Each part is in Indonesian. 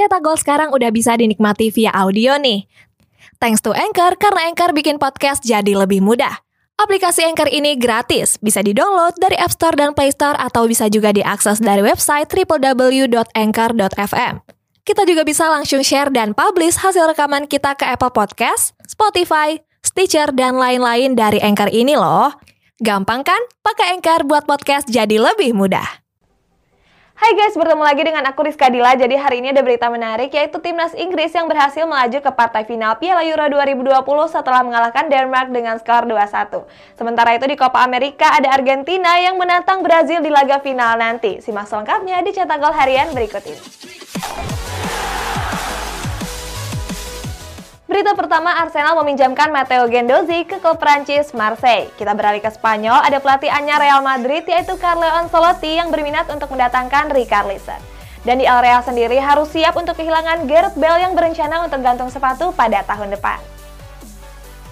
Cetak Gol sekarang udah bisa dinikmati via audio nih. Thanks to Anchor, karena Anchor bikin podcast jadi lebih mudah. Aplikasi Anchor ini gratis, bisa di-download dari App Store dan Play Store atau bisa juga diakses dari website www.anchor.fm. Kita juga bisa langsung share dan publish hasil rekaman kita ke Apple Podcast, Spotify, Stitcher, dan lain-lain dari Anchor ini loh. Gampang kan? Pakai Anchor buat podcast jadi lebih mudah. Hai guys, bertemu lagi dengan aku Rizka Dila. Jadi hari ini ada berita menarik yaitu timnas Inggris yang berhasil melaju ke partai final Piala Euro 2020 setelah mengalahkan Denmark dengan skor 2-1. Sementara itu di Copa America ada Argentina yang menantang Brazil di laga final nanti. Simak selengkapnya di Cetak Gol Harian berikut ini. Berita pertama, Arsenal meminjamkan Matteo Gendozi ke klub Prancis Marseille. Kita beralih ke Spanyol, ada pelatih anyar Real Madrid yaitu Carlo Ancelotti yang berminat untuk mendatangkan Richarlison. Dan di El Real sendiri harus siap untuk kehilangan Gareth Bale yang berencana untuk gantung sepatu pada tahun depan.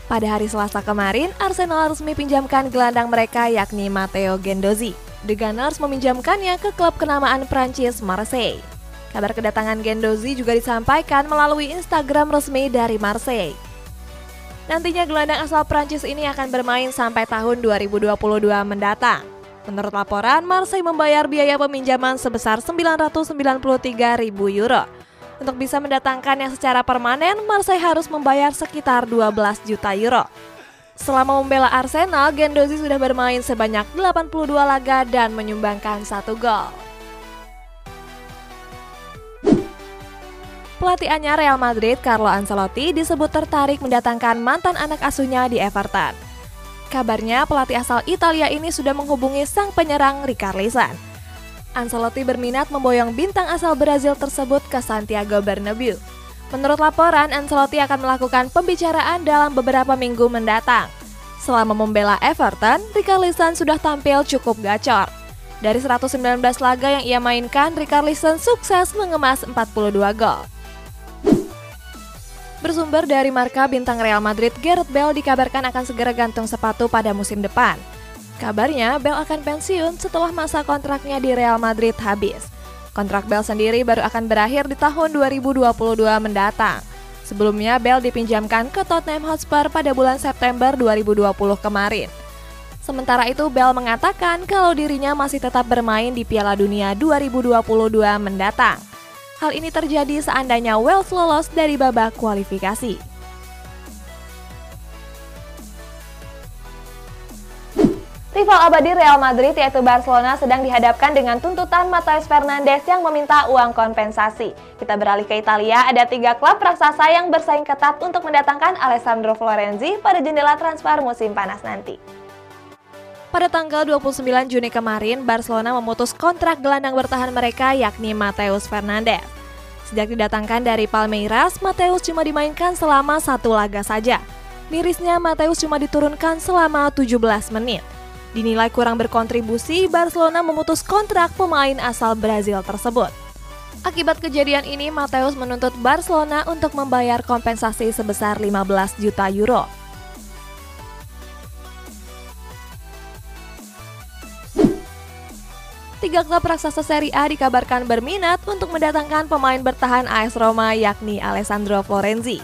Pada hari Selasa kemarin, Arsenal resmi pinjamkan gelandang mereka yakni Matteo Gendozi. The Gunners meminjamkannya ke klub kenamaan Prancis Marseille. Kabar kedatangan Gendozi juga disampaikan melalui Instagram resmi dari Marseille. Nantinya gelandang asal Prancis ini akan bermain sampai tahun 2022 mendatang. Menurut laporan, Marseille membayar biaya peminjaman sebesar 993 ribu euro. Untuk bisa mendatangkannya secara permanen, Marseille harus membayar sekitar 12 juta euro. Selama membela Arsenal, Gendozi sudah bermain sebanyak 82 laga dan menyumbangkan satu gol. Pelatih anyar Real Madrid, Carlo Ancelotti, disebut tertarik mendatangkan mantan anak asuhnya di Everton. Kabarnya, pelatih asal Italia ini sudah menghubungi sang penyerang Richarlison. Ancelotti berminat memboyong bintang asal Brazil tersebut ke Santiago Bernabeu. Menurut laporan, Ancelotti akan melakukan pembicaraan dalam beberapa minggu mendatang. Selama membela Everton, Richarlison sudah tampil cukup gacor. Dari 119 laga yang ia mainkan, Richarlison sukses mengemas 42 gol. Bersumber dari marka bintang Real Madrid, Gareth Bale dikabarkan akan segera gantung sepatu pada musim depan. Kabarnya, Bale akan pensiun setelah masa kontraknya di Real Madrid habis. Kontrak Bale sendiri baru akan berakhir di tahun 2022 mendatang. Sebelumnya, Bale dipinjamkan ke Tottenham Hotspur pada bulan September 2020 kemarin. Sementara itu, Bale mengatakan kalau dirinya masih tetap bermain di Piala Dunia 2022 mendatang. Hal ini terjadi seandainya Wales lolos dari babak kualifikasi. Rival abadi Real Madrid yaitu Barcelona sedang dihadapkan dengan tuntutan Matheus Fernandes yang meminta uang kompensasi. Kita beralih ke Italia, ada tiga klub raksasa yang bersaing ketat untuk mendatangkan Alessandro Florenzi pada jendela transfer musim panas nanti. Pada tanggal 29 Juni kemarin, Barcelona memutus kontrak gelandang bertahan mereka yakni Mateus Fernandes. Sejak didatangkan dari Palmeiras, Mateus cuma dimainkan selama satu laga saja. Mirisnya, Mateus cuma diturunkan selama 17 menit. Dinilai kurang berkontribusi, Barcelona memutus kontrak pemain asal Brazil tersebut. Akibat kejadian ini, Mateus menuntut Barcelona untuk membayar kompensasi sebesar 15 juta euro. Tiga klub raksasa Serie A dikabarkan berminat untuk mendatangkan pemain bertahan AS Roma yakni Alessandro Florenzi.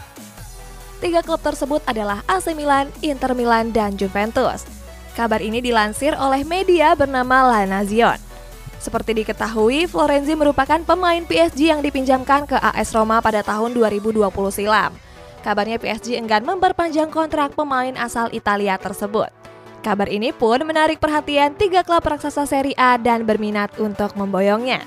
Tiga klub tersebut adalah AC Milan, Inter Milan, dan Juventus. Kabar ini dilansir oleh media bernama La Nazione. Seperti diketahui, Florenzi merupakan pemain PSG yang dipinjamkan ke AS Roma pada tahun 2020 silam. Kabarnya PSG enggan memperpanjang kontrak pemain asal Italia tersebut. Kabar ini pun menarik perhatian tiga klub raksasa Serie A dan berminat untuk memboyongnya.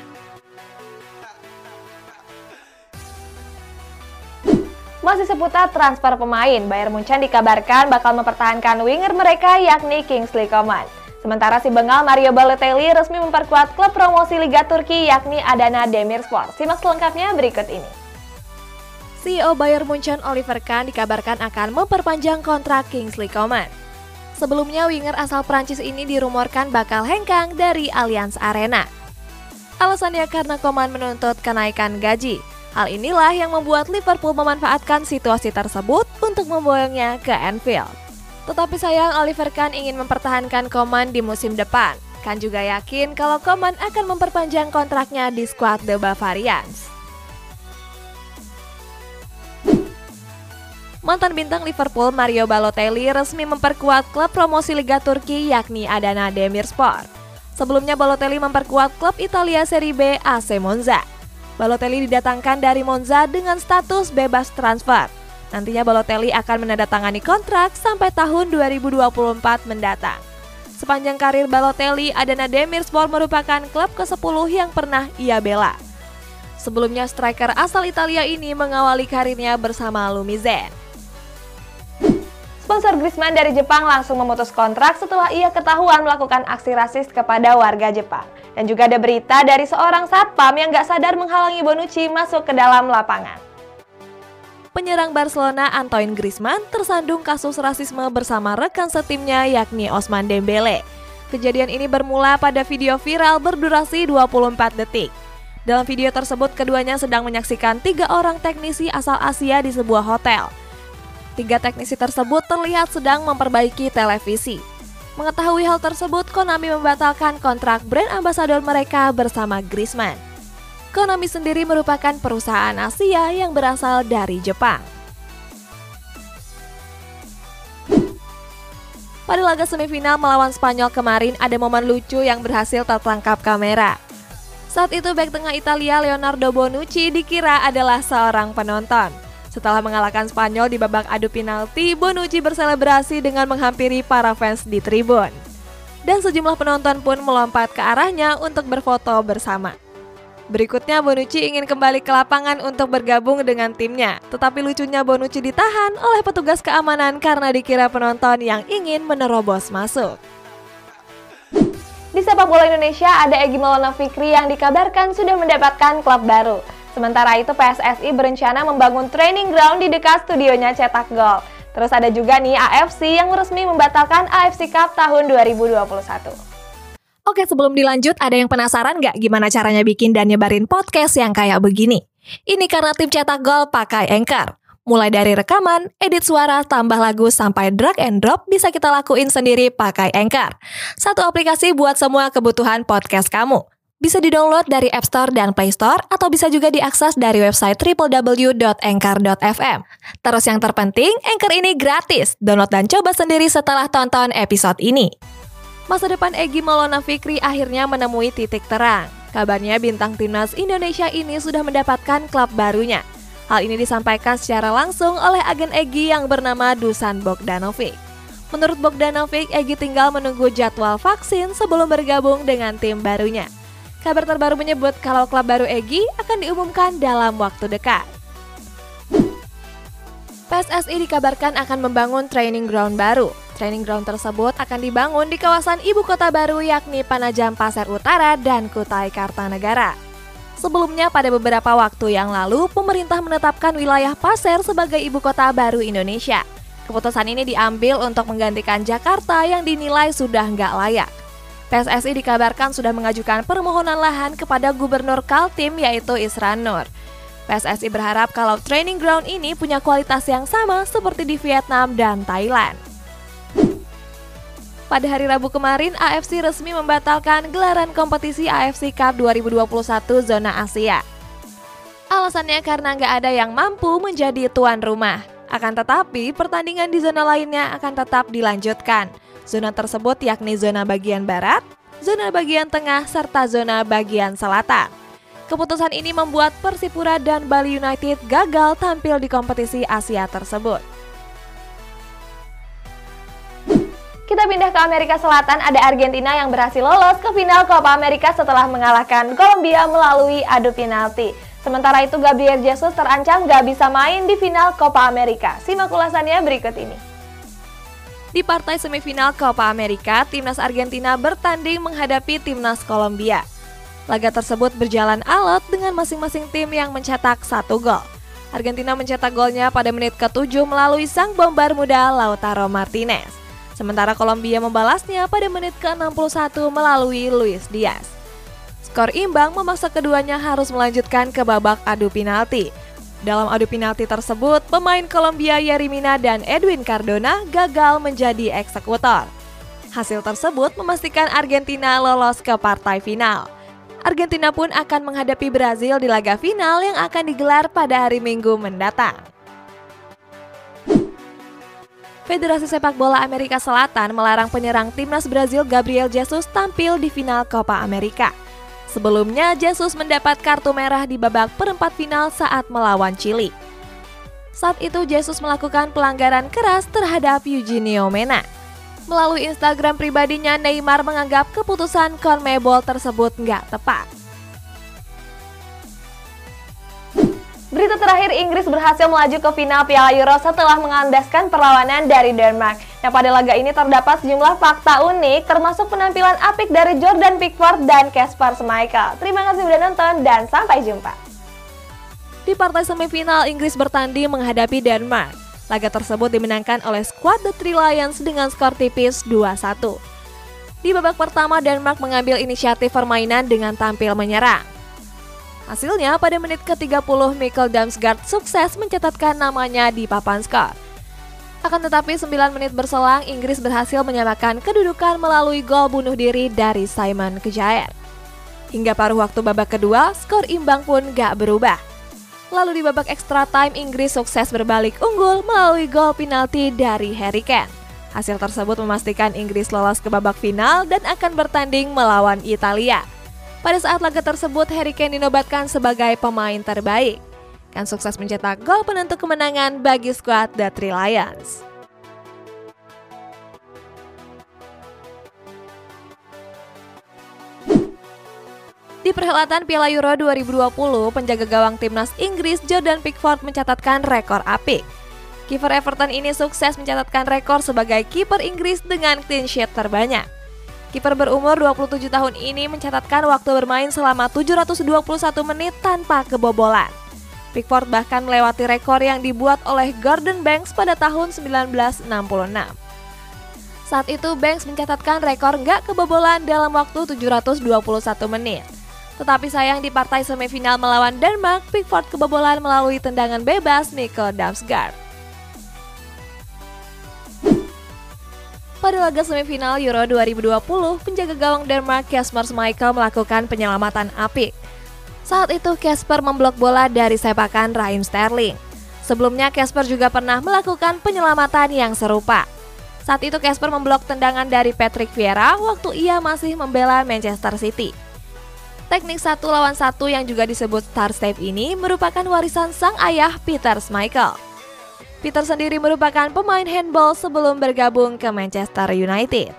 Masih seputar transfer pemain, Bayern Munchen dikabarkan bakal mempertahankan winger mereka yakni Kingsley Coman. Sementara si Bengal Mario Balotelli resmi memperkuat klub promosi Liga Turki yakni Adana Demirspor. Simak selengkapnya berikut ini. CEO Bayern Munchen Oliver Kahn dikabarkan akan memperpanjang kontrak Kingsley Coman. Sebelumnya winger asal Prancis ini dirumorkan bakal hengkang dari Allianz Arena. Alasannya karena Koman menuntut kenaikan gaji. Hal inilah yang membuat Liverpool memanfaatkan situasi tersebut untuk memboyongnya ke Anfield. Tetapi sayang Oliver Kahn ingin mempertahankan Koman di musim depan. Kahn juga yakin kalau Koman akan memperpanjang kontraknya di skuad The Bavarians. Mantan bintang Liverpool Mario Balotelli resmi memperkuat klub promosi Liga Turki yakni Adana Demirspor. Sebelumnya Balotelli memperkuat klub Italia Serie B AC Monza. Balotelli didatangkan dari Monza dengan status bebas transfer. Nantinya Balotelli akan menandatangani kontrak sampai tahun 2024 mendatang. Sepanjang karir Balotelli, Adana Demirspor merupakan klub ke-10 yang pernah ia bela. Sebelumnya striker asal Italia ini mengawali karirnya bersama Lumizen. Sponsor Griezmann dari Jepang langsung memutus kontrak setelah ia ketahuan melakukan aksi rasis kepada warga Jepang. Dan juga ada berita dari seorang satpam yang gak sadar menghalangi Bonucci masuk ke dalam lapangan. Penyerang Barcelona Antoine Griezmann tersandung kasus rasisme bersama rekan setimnya yakni Osman Dembele. Kejadian ini bermula pada video viral berdurasi 24 detik. Dalam video tersebut keduanya sedang menyaksikan tiga orang teknisi asal Asia di sebuah hotel. Tiga teknisi tersebut terlihat sedang memperbaiki televisi. Mengetahui hal tersebut, Konami membatalkan kontrak brand ambasador mereka bersama Griezmann. Konami sendiri merupakan perusahaan Asia yang berasal dari Jepang. Pada laga semifinal melawan Spanyol kemarin ada momen lucu yang berhasil tertangkap kamera. Saat itu bek tengah Italia Leonardo Bonucci dikira adalah seorang penonton. Setelah mengalahkan Spanyol di babak adu penalti, Bonucci berselebrasi dengan menghampiri para fans di tribun. Dan sejumlah penonton pun melompat ke arahnya untuk berfoto bersama. Berikutnya Bonucci ingin kembali ke lapangan untuk bergabung dengan timnya. Tetapi lucunya Bonucci ditahan oleh petugas keamanan karena dikira penonton yang ingin menerobos masuk. Di sepak bola Indonesia ada Egy Maulana Fikri yang dikabarkan sudah mendapatkan klub baru. Sementara itu PSSI berencana membangun training ground di dekat studionya cetak gol. Terus ada juga nih AFC yang resmi membatalkan AFC Cup tahun 2021. Oke sebelum dilanjut ada yang penasaran nggak gimana caranya bikin dan nyebarin podcast yang kayak begini? Ini karena tim cetak gol pakai Anchor. Mulai dari rekaman, edit suara, tambah lagu, sampai drag and drop bisa kita lakuin sendiri pakai Anchor. Satu aplikasi buat semua kebutuhan podcast kamu. Bisa di-download dari App Store dan Play Store atau bisa juga diakses dari website www.anchor.fm. Terus yang terpenting, Anchor ini gratis. Download dan coba sendiri setelah tonton episode ini. Masa depan Egi Maulana Fikri akhirnya menemui titik terang. Kabarnya bintang timnas Indonesia ini sudah mendapatkan klub barunya. Hal ini disampaikan secara langsung oleh agen Egi yang bernama Dusan Bogdanovic. Menurut Bogdanovic, Egi tinggal menunggu jadwal vaksin sebelum bergabung dengan tim barunya. Kabar terbaru menyebut kalau klub baru Egi akan diumumkan dalam waktu dekat. PSSI dikabarkan akan membangun training ground baru. Training ground tersebut akan dibangun di kawasan ibu kota baru yakni Panajam Pasir Utara dan Kutai Kartanegara. Sebelumnya pada beberapa waktu yang lalu, pemerintah menetapkan wilayah Pasir sebagai ibu kota baru Indonesia. Keputusan ini diambil untuk menggantikan Jakarta yang dinilai sudah nggak layak. PSSI dikabarkan sudah mengajukan permohonan lahan kepada Gubernur Kaltim yaitu Isran Nur. PSSI berharap kalau training ground ini punya kualitas yang sama seperti di Vietnam dan Thailand. Pada hari Rabu kemarin, AFC resmi membatalkan gelaran kompetisi AFC Cup 2021 zona Asia. Alasannya karena nggak ada yang mampu menjadi tuan rumah. Akan tetapi, pertandingan di zona lainnya akan tetap dilanjutkan. Zona tersebut yakni zona bagian barat, zona bagian tengah, serta zona bagian selatan. Keputusan ini membuat Persipura dan Bali United gagal tampil di kompetisi Asia tersebut. Kita pindah ke Amerika Selatan, ada Argentina yang berhasil lolos ke final Copa America setelah mengalahkan Kolombia melalui adu penalti. Sementara itu Gabriel Jesus terancam gak bisa main di final Copa America. Simak ulasannya berikut ini. Di partai semifinal Copa America, timnas Argentina bertanding menghadapi timnas Kolombia. Laga tersebut berjalan alot dengan masing-masing tim yang mencetak satu gol. Argentina mencetak golnya pada menit ke-7 melalui sang bombar muda Lautaro Martinez. Sementara Kolombia membalasnya pada menit ke-61 melalui Luis Diaz. Skor imbang memaksa keduanya harus melanjutkan ke babak adu penalti. Dalam adu penalti tersebut, pemain Kolombia Yerimina dan Edwin Cardona gagal menjadi eksekutor. Hasil tersebut memastikan Argentina lolos ke partai final. Argentina pun akan menghadapi Brazil di laga final yang akan digelar pada hari Minggu mendatang. Federasi Sepak Bola Amerika Selatan melarang penyerang timnas Brazil Gabriel Jesus tampil di final Copa America. Sebelumnya, Jesus mendapat kartu merah di babak perempat final saat melawan Chili. Saat itu, Jesus melakukan pelanggaran keras terhadap Eugenio Mena. Melalui Instagram pribadinya, Neymar menganggap keputusan CONMEBOL tersebut nggak tepat. Berita terakhir, Inggris berhasil melaju ke final Piala Euro setelah mengandaskan perlawanan dari Denmark. Nah, pada laga ini terdapat sejumlah fakta unik, termasuk penampilan apik dari Jordan Pickford dan Casper Schmeichel. Terima kasih sudah nonton dan sampai jumpa. Di partai semifinal, Inggris bertanding menghadapi Denmark. Laga tersebut dimenangkan oleh skuad The Three Lions dengan skor tipis 2-1. Di babak pertama, Denmark mengambil inisiatif permainan dengan tampil menyerang. Hasilnya, pada menit ke-30, Mikkel Damsgaard sukses mencatatkan namanya di papan skor. Akan tetapi 9 menit berselang, Inggris berhasil menyamakan kedudukan melalui gol bunuh diri dari Simon Kejair. Hingga paruh waktu babak kedua, skor imbang pun gak berubah. Lalu di babak extra time, Inggris sukses berbalik unggul melalui gol penalti dari Harry Kane. Hasil tersebut memastikan Inggris lolos ke babak final dan akan bertanding melawan Italia. Pada saat laga tersebut, Harry Kane dinobatkan sebagai pemain terbaik. Kan sukses mencetak gol penentu kemenangan bagi skuad The Three Lions. Di perhelatan Piala Euro 2020, penjaga gawang timnas Inggris Jordan Pickford mencatatkan rekor apik. Kiper Everton ini sukses mencatatkan rekor sebagai kiper Inggris dengan clean sheet terbanyak. Kiper berumur 27 tahun ini mencatatkan waktu bermain selama 721 menit tanpa kebobolan. Pickford bahkan melewati rekor yang dibuat oleh Gordon Banks pada tahun 1966. Saat itu Banks mencatatkan rekor nggak kebobolan dalam waktu 721 menit. Tetapi sayang di partai semifinal melawan Denmark, Pickford kebobolan melalui tendangan bebas Mikkel Damsgaard. Pada laga semifinal Euro 2020, penjaga gawang Denmark Kasper Schmeichel melakukan penyelamatan apik. Saat itu Kasper memblok bola dari sepakan Raheem Sterling. Sebelumnya Kasper juga pernah melakukan penyelamatan yang serupa. Saat itu Kasper memblok tendangan dari Patrick Vieira waktu ia masih membela Manchester City. Teknik satu lawan satu yang juga disebut star step ini merupakan warisan sang ayah Peter Schmeichel. Peter sendiri merupakan pemain handball sebelum bergabung ke Manchester United.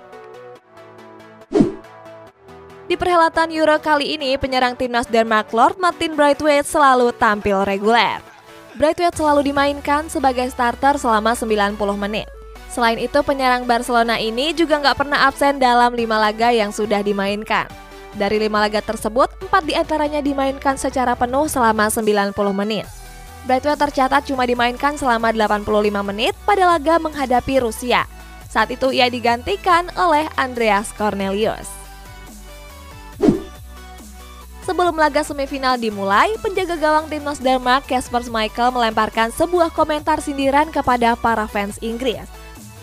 Di perhelatan Euro kali ini, penyerang timnas Denmark Lord Martin Braithwaite selalu tampil reguler. Braithwaite selalu dimainkan sebagai starter selama 90 menit. Selain itu, penyerang Barcelona ini juga nggak pernah absen dalam lima laga yang sudah dimainkan. Dari lima laga tersebut, empat di antaranya dimainkan secara penuh selama 90 menit. Brightwell tercatat cuma dimainkan selama 85 menit pada laga menghadapi Rusia. Saat itu ia digantikan oleh Andreas Cornelius. Sebelum laga semifinal dimulai, penjaga gawang timnas Denmark Kasper Schmeichel melemparkan sebuah komentar sindiran kepada para fans Inggris.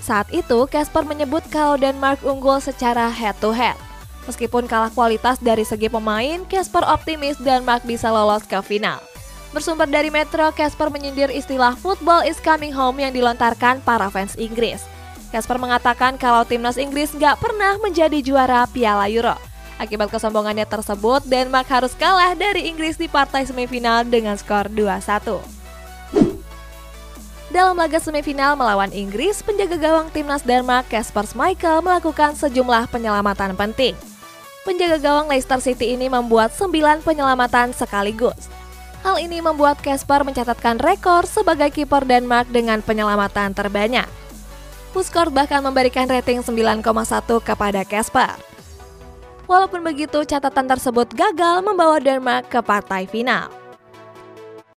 Saat itu, Kasper menyebut kalau Denmark unggul secara head to head. Meskipun kalah kualitas dari segi pemain, Kasper optimis Denmark bisa lolos ke final. Bersumber dari Metro, Casper menyindir istilah football is coming home yang dilontarkan para fans Inggris. Casper mengatakan kalau timnas Inggris nggak pernah menjadi juara Piala Euro. Akibat kesombongannya tersebut, Denmark harus kalah dari Inggris di partai semifinal dengan skor 2-1. Dalam laga semifinal melawan Inggris, penjaga gawang timnas Denmark Kasper Schmeichel melakukan sejumlah penyelamatan penting. Penjaga gawang Leicester City ini membuat 9 penyelamatan sekaligus. Hal ini membuat Kasper mencatatkan rekor sebagai kiper Denmark dengan penyelamatan terbanyak. Puskor bahkan memberikan rating 9,1 kepada Kasper. Walaupun begitu, catatan tersebut gagal membawa Denmark ke partai final.